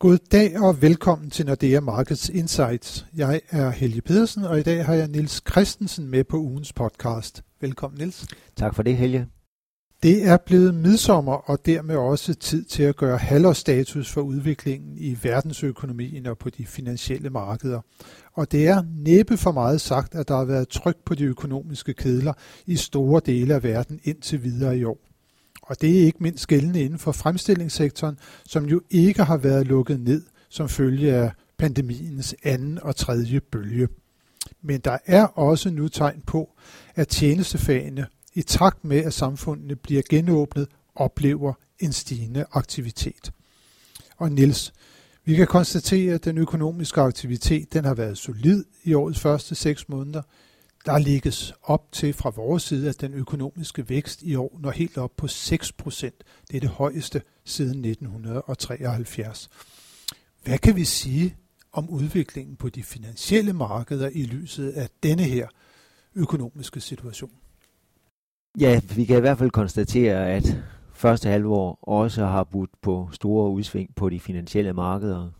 God dag og velkommen til Nordea Markets Insights. Jeg er Helge Pedersen, og i dag har jeg Nils Christensen med på ugens podcast. Velkommen Nils. Tak for det, Helge. Det er blevet midsommer og dermed også tid til at gøre halvårsstatus for udviklingen i verdensøkonomien og på de finansielle markeder. Og det er næppe for meget sagt, at der har været tryk på de økonomiske kedler i store dele af verden indtil videre i år. Og det er ikke mindst gældende inden for fremstillingssektoren, som jo ikke har været lukket ned som følge af pandemiens anden og tredje bølge. Men der er også nu tegn på, at tjenestefagene i takt med, at samfundene bliver genåbnet, oplever en stigende aktivitet. Og Niels, vi kan konstatere, at den økonomiske aktivitet den har været solid i årets første seks måneder. Der lægges op til fra vores side, at den økonomiske vækst i år når helt op på 6 procent. Det er det højeste siden 1973. Hvad kan vi sige om udviklingen på de finansielle markeder i lyset af denne her økonomiske situation? Ja, vi kan i hvert fald konstatere, at første halvår også har budt på store udsving på de finansielle markeder,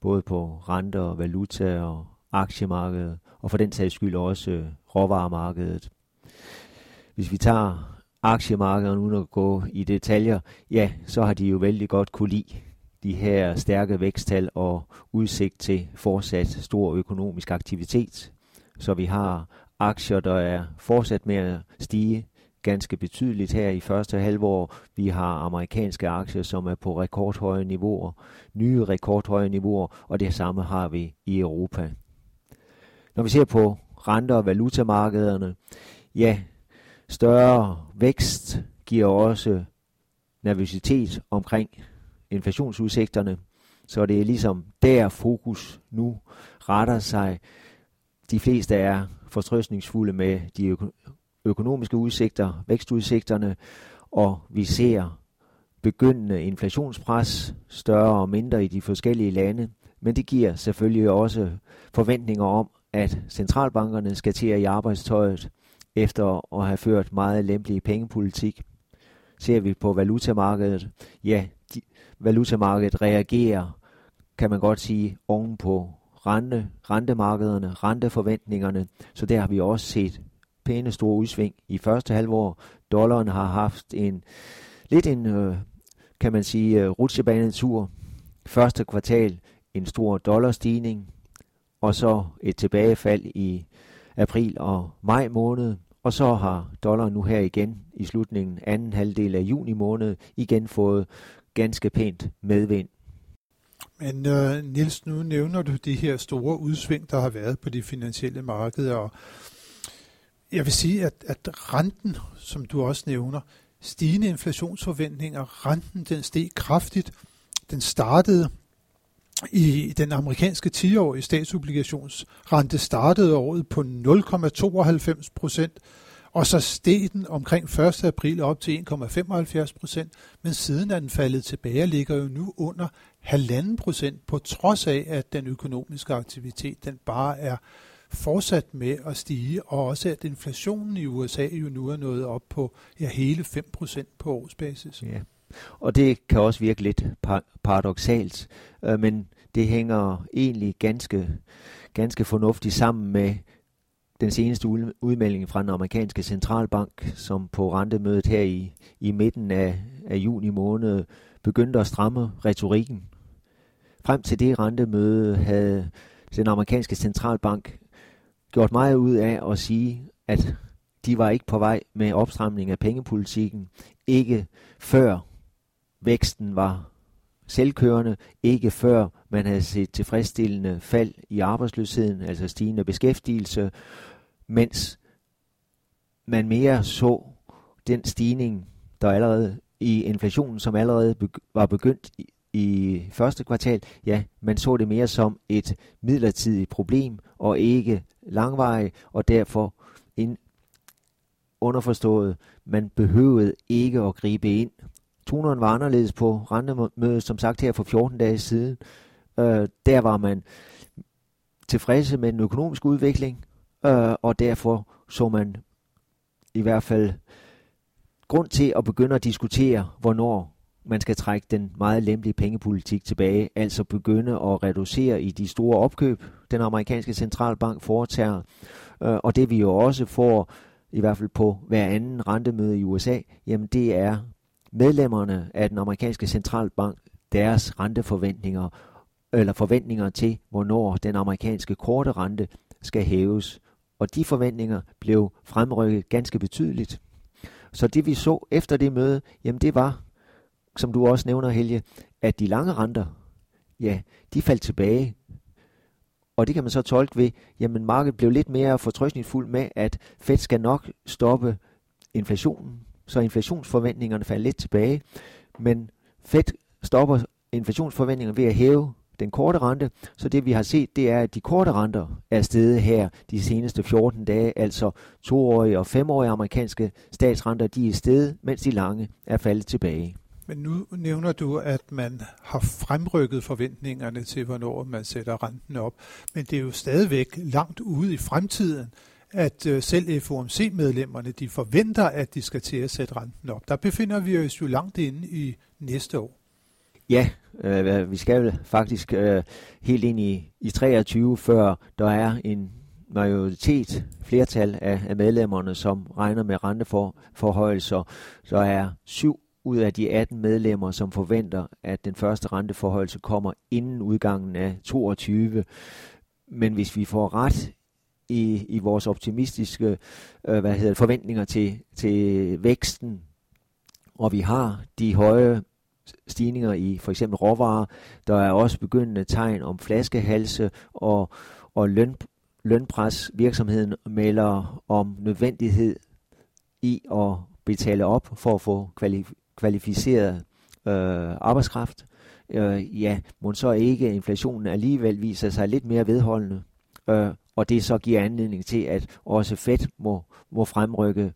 både på renter, og valuta og aktiemarkedet, og for den sags skyld også øh, råvaremarkedet. Hvis vi tager aktiemarkedet uden at gå i detaljer, ja, så har de jo vældig godt kunne lide de her stærke væksttal og udsigt til fortsat stor økonomisk aktivitet. Så vi har aktier, der er fortsat med at stige ganske betydeligt her i første halvår. Vi har amerikanske aktier, som er på rekordhøje niveauer, nye rekordhøje niveauer, og det samme har vi i Europa. Når vi ser på renter- og valutamarkederne, ja, større vækst giver også nervøsitet omkring inflationsudsigterne, så det er ligesom der fokus nu retter sig. De fleste er fortrøstningsfulde med de økonomiske udsigter, vækstudsigterne, og vi ser begyndende inflationspres, større og mindre i de forskellige lande, men det giver selvfølgelig også forventninger om, at centralbankerne skal til at i arbejdstøjet efter at have ført meget lempelig pengepolitik. Ser vi på valutamarkedet, ja, de, valutamarkedet reagerer, kan man godt sige, ovenpå rente, rentemarkederne, renteforventningerne, så der har vi også set pæne store udsving i første halvår. Dollaren har haft en lidt en, øh, kan man sige, øh, rutsjebanetur. Første kvartal en stor dollarstigning, og så et tilbagefald i april og maj måned, og så har dollaren nu her igen i slutningen anden halvdel af juni måned igen fået ganske pænt medvind. Men uh, Niels, nu nævner du de her store udsving, der har været på de finansielle markeder, og jeg vil sige, at, at renten, som du også nævner, stigende inflationsforventninger, renten den steg kraftigt. Den startede i den amerikanske 10-årige statsobligationsrente startede året på 0,92 procent, og så steg den omkring 1. april op til 1,75 procent, men siden er den faldet tilbage og ligger jo nu under 1,5 procent, på trods af, at den økonomiske aktivitet den bare er fortsat med at stige, og også at inflationen i USA jo nu er nået op på ja, hele 5 procent på årsbasis. Ja. Og det kan også virke lidt paradoxalt, øh, men det hænger egentlig ganske, ganske fornuftigt sammen med den seneste udmelding fra den amerikanske centralbank, som på rentemødet her i, i midten af, af juni måned begyndte at stramme retorikken. Frem til det rentemøde havde den amerikanske centralbank gjort meget ud af at sige, at de var ikke på vej med opstramning af pengepolitikken, ikke før væksten var selvkørende, ikke før man havde set tilfredsstillende fald i arbejdsløsheden, altså stigende beskæftigelse, mens man mere så den stigning, der allerede i inflationen, som allerede var begyndt i, i første kvartal, ja, man så det mere som et midlertidigt problem og ikke langvarigt, og derfor en underforstået, man behøvede ikke at gribe ind Toneren var anderledes på rentemødet, som sagt her for 14 dage siden. Øh, der var man tilfredse med den økonomiske udvikling, øh, og derfor så man i hvert fald grund til at begynde at diskutere, hvornår man skal trække den meget lempelige pengepolitik tilbage, altså begynde at reducere i de store opkøb, den amerikanske centralbank foretager, øh, og det vi jo også får, i hvert fald på hver anden rentemøde i USA, jamen det er medlemmerne af den amerikanske centralbank, deres renteforventninger, eller forventninger til, hvornår den amerikanske korte rente skal hæves. Og de forventninger blev fremrykket ganske betydeligt. Så det vi så efter det møde, jamen det var, som du også nævner Helge, at de lange renter, ja, de faldt tilbage. Og det kan man så tolke ved, jamen markedet blev lidt mere fortrøstningsfuld med, at Fed skal nok stoppe inflationen, så inflationsforventningerne faldt lidt tilbage. Men Fed stopper inflationsforventningerne ved at hæve den korte rente. Så det vi har set, det er, at de korte renter er steget her de seneste 14 dage, altså toårige og femårige amerikanske statsrenter, de er steget, mens de lange er faldet tilbage. Men nu nævner du, at man har fremrykket forventningerne til, hvornår man sætter renten op. Men det er jo stadigvæk langt ude i fremtiden, at øh, selv FOMC-medlemmerne de forventer, at de skal til at sætte renten op. Der befinder vi os jo langt inde i næste år. Ja, øh, vi skal faktisk øh, helt ind i, i 23, før der er en majoritet, flertal af, af medlemmerne, som regner med renteforhøjelser. Så er syv ud af de 18 medlemmer, som forventer, at den første renteforhøjelse kommer inden udgangen af 22. Men hvis vi får ret i, i vores optimistiske øh, hvad hedder, forventninger til, til væksten, og vi har de høje stigninger i for eksempel råvarer. Der er også begyndende tegn om flaskehalse og, og løn, lønpres. Virksomheden melder om nødvendighed i at betale op for at få kvali, kvalificeret øh, arbejdskraft. Øh, ja, må så ikke inflationen alligevel viser sig lidt mere vedholdende. Øh, og det så giver anledning til, at også Fed må, må fremrykke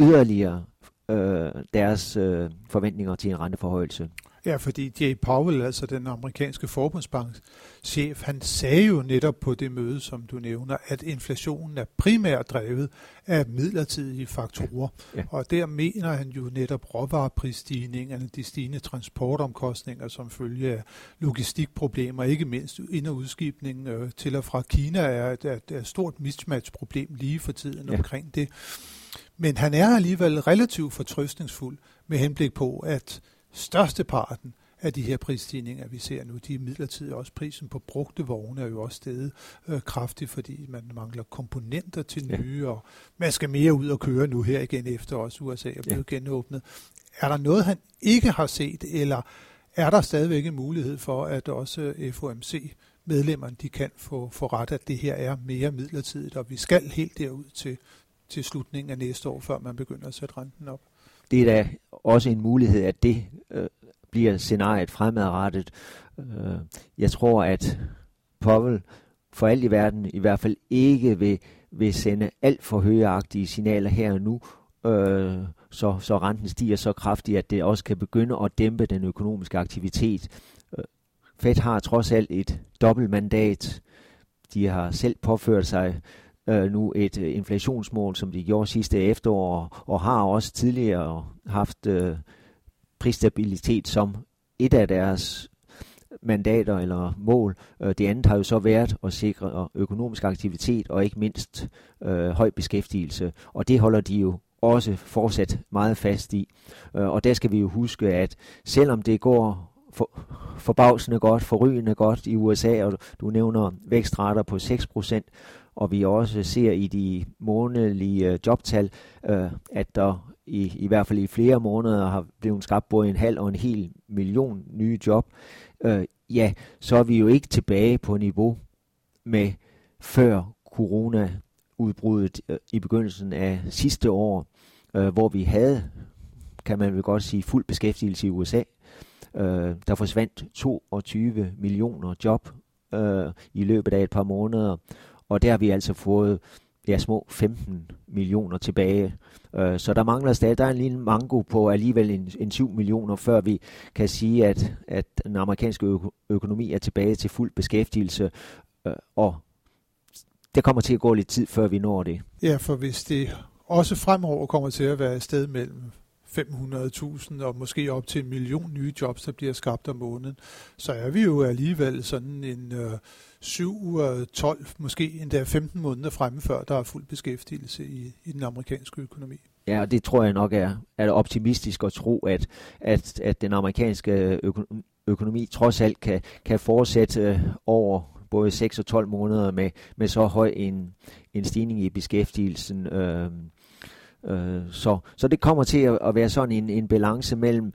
yderligere øh, deres øh, forventninger til en renteforhøjelse. Ja, fordi Jay Powell, altså den amerikanske forbundsbanks chef, han sagde jo netop på det møde, som du nævner, at inflationen er primært drevet af midlertidige faktorer. Ja. Og der mener han jo netop råvareprisstigningerne, de stigende transportomkostninger som følge af logistikproblemer, ikke mindst ind- og udskibningen øh, til og fra Kina er et, et, et stort mismatch-problem lige for tiden ja. omkring det. Men han er alligevel relativt fortrøstningsfuld med henblik på, at størsteparten af de her prisstigninger, vi ser nu, de er midlertidige. Også prisen på brugte vogne er jo også steget øh, kraftigt, fordi man mangler komponenter til nye, ja. og man skal mere ud og køre nu her igen, efter også USA er blevet ja. genåbnet. Er der noget, han ikke har set, eller er der stadigvæk en mulighed for, at også FOMC medlemmerne de kan få, få ret, at det her er mere midlertidigt, og vi skal helt derud til, til slutningen af næste år, før man begynder at sætte renten op? Det er da også en mulighed, at det øh, bliver scenariet fremadrettet. Øh, jeg tror, at Powell for alt i verden i hvert fald ikke vil, vil sende alt for højeagtige signaler her og nu, øh, så, så renten stiger så kraftigt, at det også kan begynde at dæmpe den økonomiske aktivitet. Øh, Fed har trods alt et dobbeltmandat. De har selv påført sig øh, nu et øh, inflationsmål, som de gjorde sidste efterår, og, har også tidligere haft øh, prisstabilitet som et af deres mandater eller mål. Øh, det andet har jo så været at sikre økonomisk aktivitet og ikke mindst øh, høj beskæftigelse, og det holder de jo også fortsat meget fast i. Øh, og der skal vi jo huske, at selvom det går for, forbavsende godt, forrygende godt i USA, og du nævner vækstrater på 6%, og vi også ser i de månedlige øh, jobtal, øh, at der i, i hvert fald i flere måneder har blevet skabt både en halv og en hel million nye job, øh, ja, så er vi jo ikke tilbage på niveau med før corona-udbruddet øh, i begyndelsen af sidste år, øh, hvor vi havde, kan man vel godt sige, fuld beskæftigelse i USA. Øh, der forsvandt 22 millioner job øh, i løbet af et par måneder, og der har vi altså fået ja, små 15 millioner tilbage. Øh, så der mangler stadig, der er en lille mango på alligevel en, en 7 millioner, før vi kan sige, at, at den amerikanske ø- økonomi er tilbage til fuld beskæftigelse, øh, og det kommer til at gå lidt tid, før vi når det. Ja, for hvis det også fremover kommer til at være et sted mellem 500.000 og måske op til en million nye jobs, der bliver skabt om måneden, så er vi jo alligevel sådan en øh, 7, 12, måske endda 15 måneder fremme før, der er fuld beskæftigelse i, i den amerikanske økonomi. Ja, og det tror jeg nok er, er optimistisk at tro, at, at, at den amerikanske økonomi trods alt kan, kan fortsætte øh, over både 6 og 12 måneder med, med så høj en, en stigning i beskæftigelsen. Øh, øh, så, så det kommer til at, at være sådan en, en balance mellem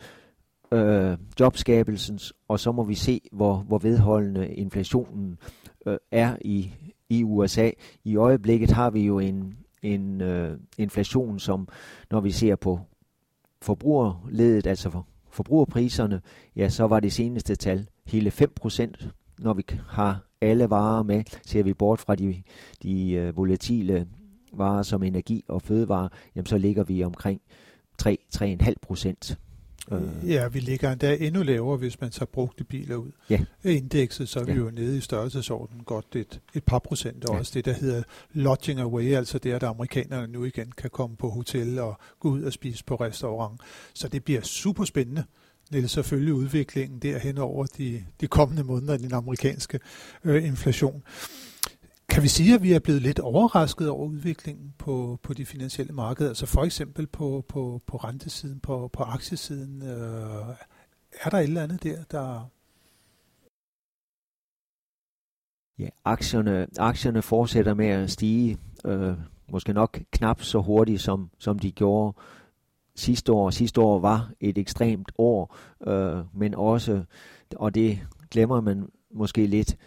øh, jobskabelsens, og så må vi se, hvor, hvor vedholdende inflationen øh, er i, i USA. I øjeblikket har vi jo en, en øh, inflation, som når vi ser på forbrugerledet, altså for forbrugerpriserne, ja, så var det seneste tal hele 5%. Når vi har alle varer med, ser vi bort fra de, de øh, volatile varer som energi og fødevare, jamen så ligger vi omkring 3-3,5 procent. Øh. Ja, vi ligger endda endnu lavere, hvis man tager brugte biler ud. Ja. Indekset, så er vi ja. jo nede i størrelsesorden godt et, et par procent, og ja. også det, der hedder lodging away, altså det, at amerikanerne nu igen kan komme på hotel og gå ud og spise på restaurant. Så det bliver super spændende. Niels, selvfølgelig udviklingen derhen over de, de kommende måneder i den amerikanske øh, inflation. Kan vi sige, at vi er blevet lidt overrasket over udviklingen på, på de finansielle markeder? Altså for eksempel på, på, på rentesiden, på, på aktiesiden. Øh, er der et eller andet der, der... Ja, aktierne, aktierne fortsætter med at stige. Øh, måske nok knap så hurtigt, som, som de gjorde sidste år. Sidste år var et ekstremt år, øh, men også, og det glemmer man måske lidt,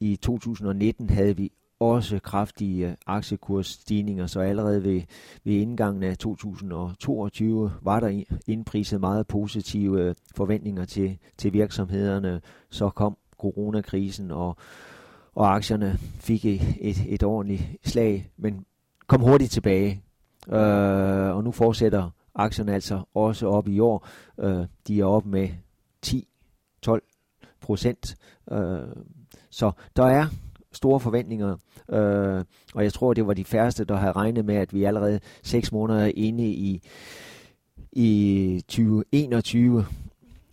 i 2019 havde vi også kraftige aktiekursstigninger, så allerede ved, ved indgangen af 2022 var der indpriset meget positive øh, forventninger til, til virksomhederne. Så kom coronakrisen, og, og aktierne fik et, et, ordentligt slag, men kom hurtigt tilbage. Øh, og nu fortsætter aktierne altså også op i år. Øh, de er op med 10-12 procent. Øh, så der er store forventninger, øh, og jeg tror, det var de færreste, der havde regnet med, at vi allerede seks måneder inde i, i 2021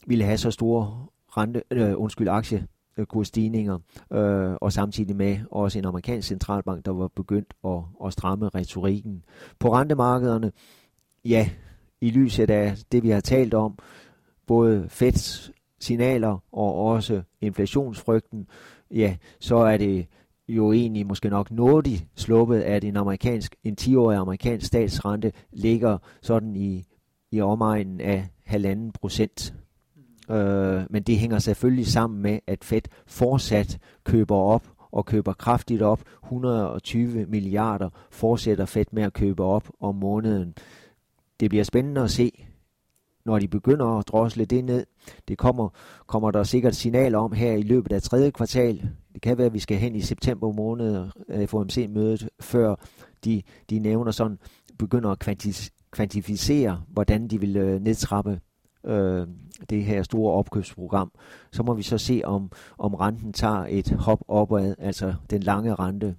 ville have så store rente, øh, undskyld, aktie kursstigninger, øh, og samtidig med også en amerikansk centralbank, der var begyndt at, at stramme retorikken. På rentemarkederne, ja, i lyset af det, vi har talt om, både Feds signaler og også inflationsfrygten, ja, så er det jo egentlig måske nok nådigt sluppet, at en amerikansk, en 10-årig amerikansk statsrente ligger sådan i, i omegnen af halvanden procent. Øh, men det hænger selvfølgelig sammen med, at Fed fortsat køber op og køber kraftigt op. 120 milliarder fortsætter Fed med at købe op om måneden. Det bliver spændende at se, når de begynder at drosle det ned. Det kommer, kommer der sikkert signaler om her i løbet af tredje kvartal. Det kan være, at vi skal hen i september måned øh, FOMC-mødet, før de, de nævner sådan, begynder at kvantis, kvantificere, hvordan de vil øh, nedtrappe øh, det her store opkøbsprogram. Så må vi så se, om, om renten tager et hop opad, altså den lange rente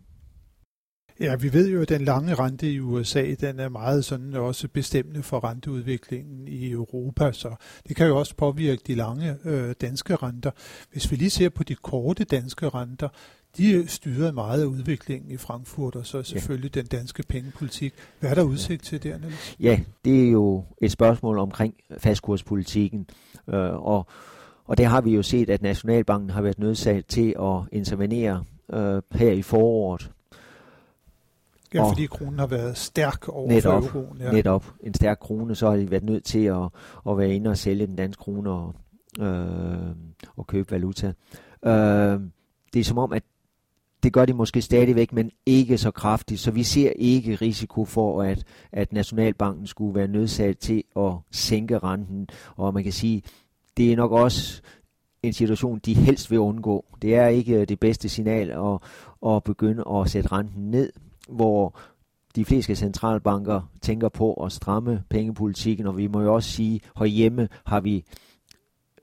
Ja, vi ved jo, at den lange rente i USA, den er meget sådan også bestemmende for renteudviklingen i Europa, så det kan jo også påvirke de lange øh, danske renter. Hvis vi lige ser på de korte danske renter, de styrer meget af udviklingen i Frankfurt, og så selvfølgelig ja. den danske pengepolitik. Hvad er der udsigt til der, Niels? Ja, det er jo et spørgsmål omkring fastkurspolitikken, øh, og, og det har vi jo set, at Nationalbanken har været nødsaget til at intervenere øh, her i foråret Ja, og fordi kronen har været stærk over netop, for euroen. Ja. Netop. En stærk krone, så har de været nødt til at, at være inde og sælge den danske krone og, øh, og købe valuta. Øh, det er som om, at det gør de måske stadigvæk, men ikke så kraftigt, så vi ser ikke risiko for, at, at Nationalbanken skulle være nødsaget til at sænke renten. Og man kan sige, det er nok også en situation, de helst vil undgå. Det er ikke det bedste signal at, at begynde at sætte renten ned, hvor de fleste centralbanker tænker på at stramme pengepolitikken, og vi må jo også sige, at herhjemme har vi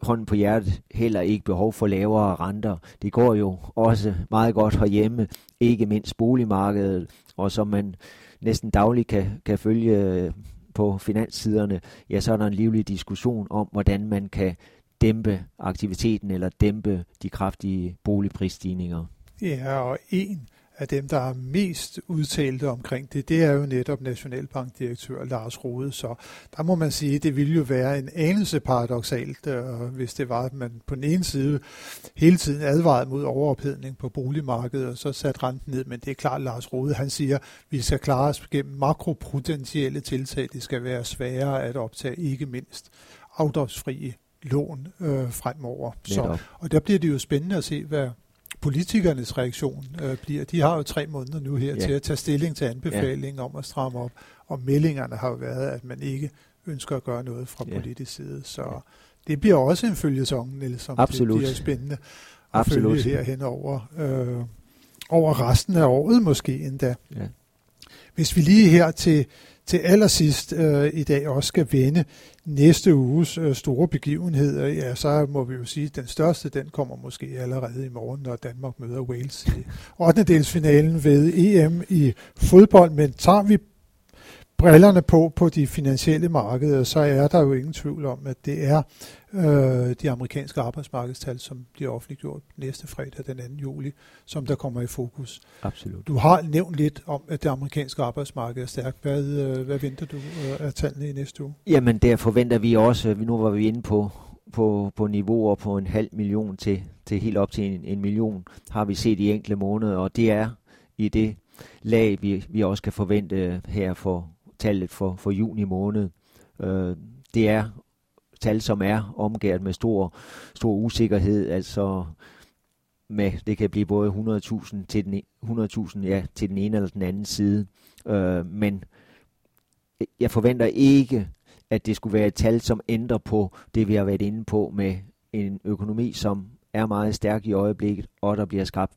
hånden på hjertet heller ikke behov for lavere renter. Det går jo også meget godt herhjemme, ikke mindst boligmarkedet, og som man næsten dagligt kan, kan følge øh, på finanssiderne, ja, så er der en livlig diskussion om, hvordan man kan dæmpe aktiviteten eller dæmpe de kraftige boligprisstigninger. Ja, og en af dem, der er mest udtalte omkring det, det er jo netop Nationalbankdirektør Lars Rode. Så der må man sige, at det ville jo være en anelse paradoxalt, øh, hvis det var, at man på den ene side hele tiden advarede mod overophedning på boligmarkedet, og så satte renten ned. Men det er klart, Lars Rode, han siger, at vi skal klare os gennem makroprudentielle tiltag. Det skal være sværere at optage, ikke mindst afdragsfrie lån øh, fremover. Så, og der bliver det jo spændende at se, hvad politikernes reaktion øh, bliver. De har jo tre måneder nu her ja. til at tage stilling til anbefalingen ja. om at stramme op, og meldingerne har jo været, at man ikke ønsker at gøre noget fra ja. politisk side. Så ja. det bliver også en følgesong, Niels, som Absolut. det bliver spændende at Absolut. følge herhen over, øh, over resten af året måske endda. Ja. Hvis vi lige her til til allersidst øh, i dag også skal vende næste uges øh, store begivenheder, øh, ja, så må vi jo sige, at den største, den kommer måske allerede i morgen, når Danmark møder Wales i 8. delsfinalen ved EM i fodbold. Men tager vi brillerne på på de finansielle markeder, så er der jo ingen tvivl om, at det er øh, de amerikanske arbejdsmarkedstal, som bliver offentliggjort næste fredag den 2. juli, som der kommer i fokus. Absolut. Du har nævnt lidt om, at det amerikanske arbejdsmarked er stærkt. Hvad, øh, hvad venter du øh, af tallene i næste uge? Jamen der forventer vi også, nu var vi inde på, på, på niveauer på en halv million til, til helt op til en, en million, har vi set i enkelte måneder, og det er i det lag, vi, vi også kan forvente her for tallet for, for juni måned. Øh, det er tal, som er omgået med stor, stor usikkerhed, altså med, det kan blive både 100.000 til den, e, 100.000 ja, til den ene eller den anden side. Øh, men jeg forventer ikke, at det skulle være et tal, som ændrer på det, vi har været inde på med en økonomi, som er meget stærk i øjeblikket, og der bliver skabt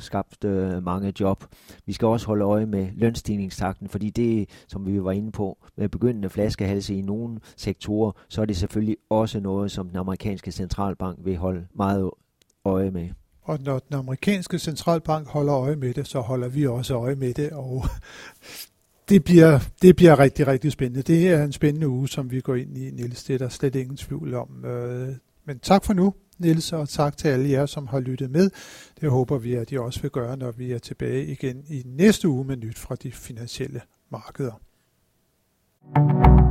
skabt øh, mange job. Vi skal også holde øje med lønstigningstakten, fordi det, som vi var inde på, med begyndende flaskehalse i nogle sektorer, så er det selvfølgelig også noget, som den amerikanske centralbank vil holde meget øje med. Og når den amerikanske centralbank holder øje med det, så holder vi også øje med det, og det bliver, det bliver rigtig, rigtig spændende. Det er en spændende uge, som vi går ind i, Niels. Det er der slet ingen tvivl om. Øh, men tak for nu. Niels, og tak til alle jer, som har lyttet med. Det håber vi, at I også vil gøre, når vi er tilbage igen i næste uge med nyt fra de finansielle markeder. thank you